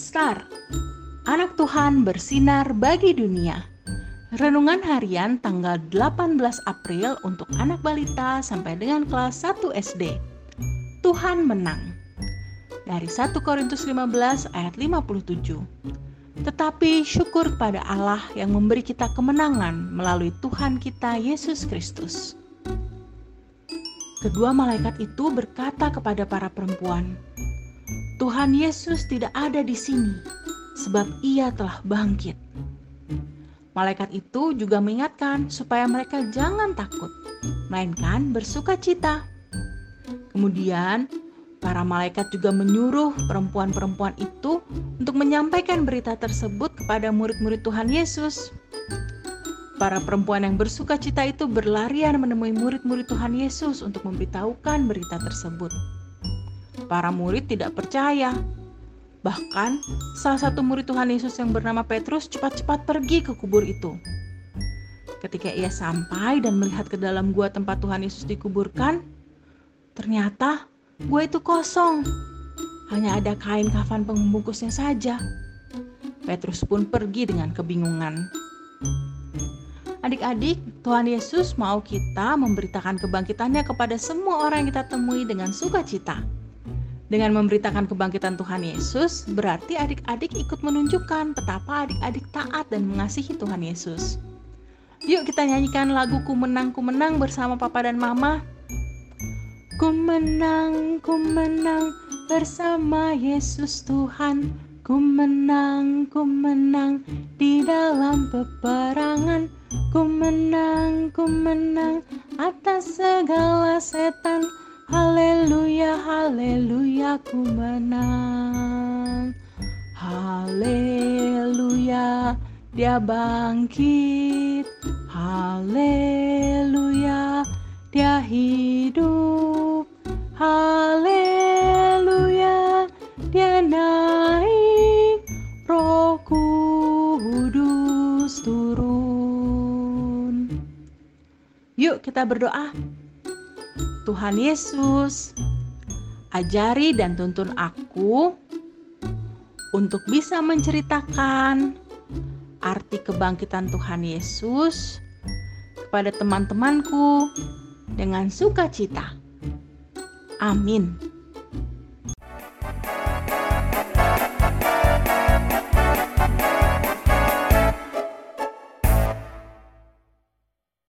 Star. Anak Tuhan bersinar bagi dunia. Renungan harian tanggal 18 April untuk anak balita sampai dengan kelas 1 SD. Tuhan menang. Dari 1 Korintus 15 ayat 57. Tetapi syukur kepada Allah yang memberi kita kemenangan melalui Tuhan kita Yesus Kristus. Kedua malaikat itu berkata kepada para perempuan, "Tuhan Yesus tidak ada di sini, sebab Ia telah bangkit." Malaikat itu juga mengingatkan supaya mereka jangan takut, melainkan bersuka cita. Kemudian, para malaikat juga menyuruh perempuan-perempuan itu untuk menyampaikan berita tersebut kepada murid-murid Tuhan Yesus. Para perempuan yang bersuka cita itu berlarian menemui murid-murid Tuhan Yesus untuk memberitahukan berita tersebut. Para murid tidak percaya. Bahkan, salah satu murid Tuhan Yesus yang bernama Petrus cepat-cepat pergi ke kubur itu. Ketika ia sampai dan melihat ke dalam gua tempat Tuhan Yesus dikuburkan, ternyata gua itu kosong. Hanya ada kain kafan pembungkusnya saja. Petrus pun pergi dengan kebingungan. Adik-adik, Tuhan Yesus mau kita memberitakan kebangkitannya kepada semua orang yang kita temui dengan sukacita. Dengan memberitakan kebangkitan Tuhan Yesus, berarti adik-adik ikut menunjukkan betapa adik-adik taat dan mengasihi Tuhan Yesus. Yuk kita nyanyikan lagu Ku Menang, Ku Menang bersama Papa dan Mama. Ku menang, ku menang bersama Yesus Tuhan. Ku menang, ku menang di dalam peperangan Ku menang, ku menang atas segala setan Haleluya, haleluya ku menang. Haleluya, dia bangkit. Haleluya, dia hidup. Haleluya, dia naik. Roh Kudus turun. Yuk kita berdoa. Tuhan Yesus Ajari dan tuntun aku Untuk bisa menceritakan Arti kebangkitan Tuhan Yesus Kepada teman-temanku Dengan sukacita. Amin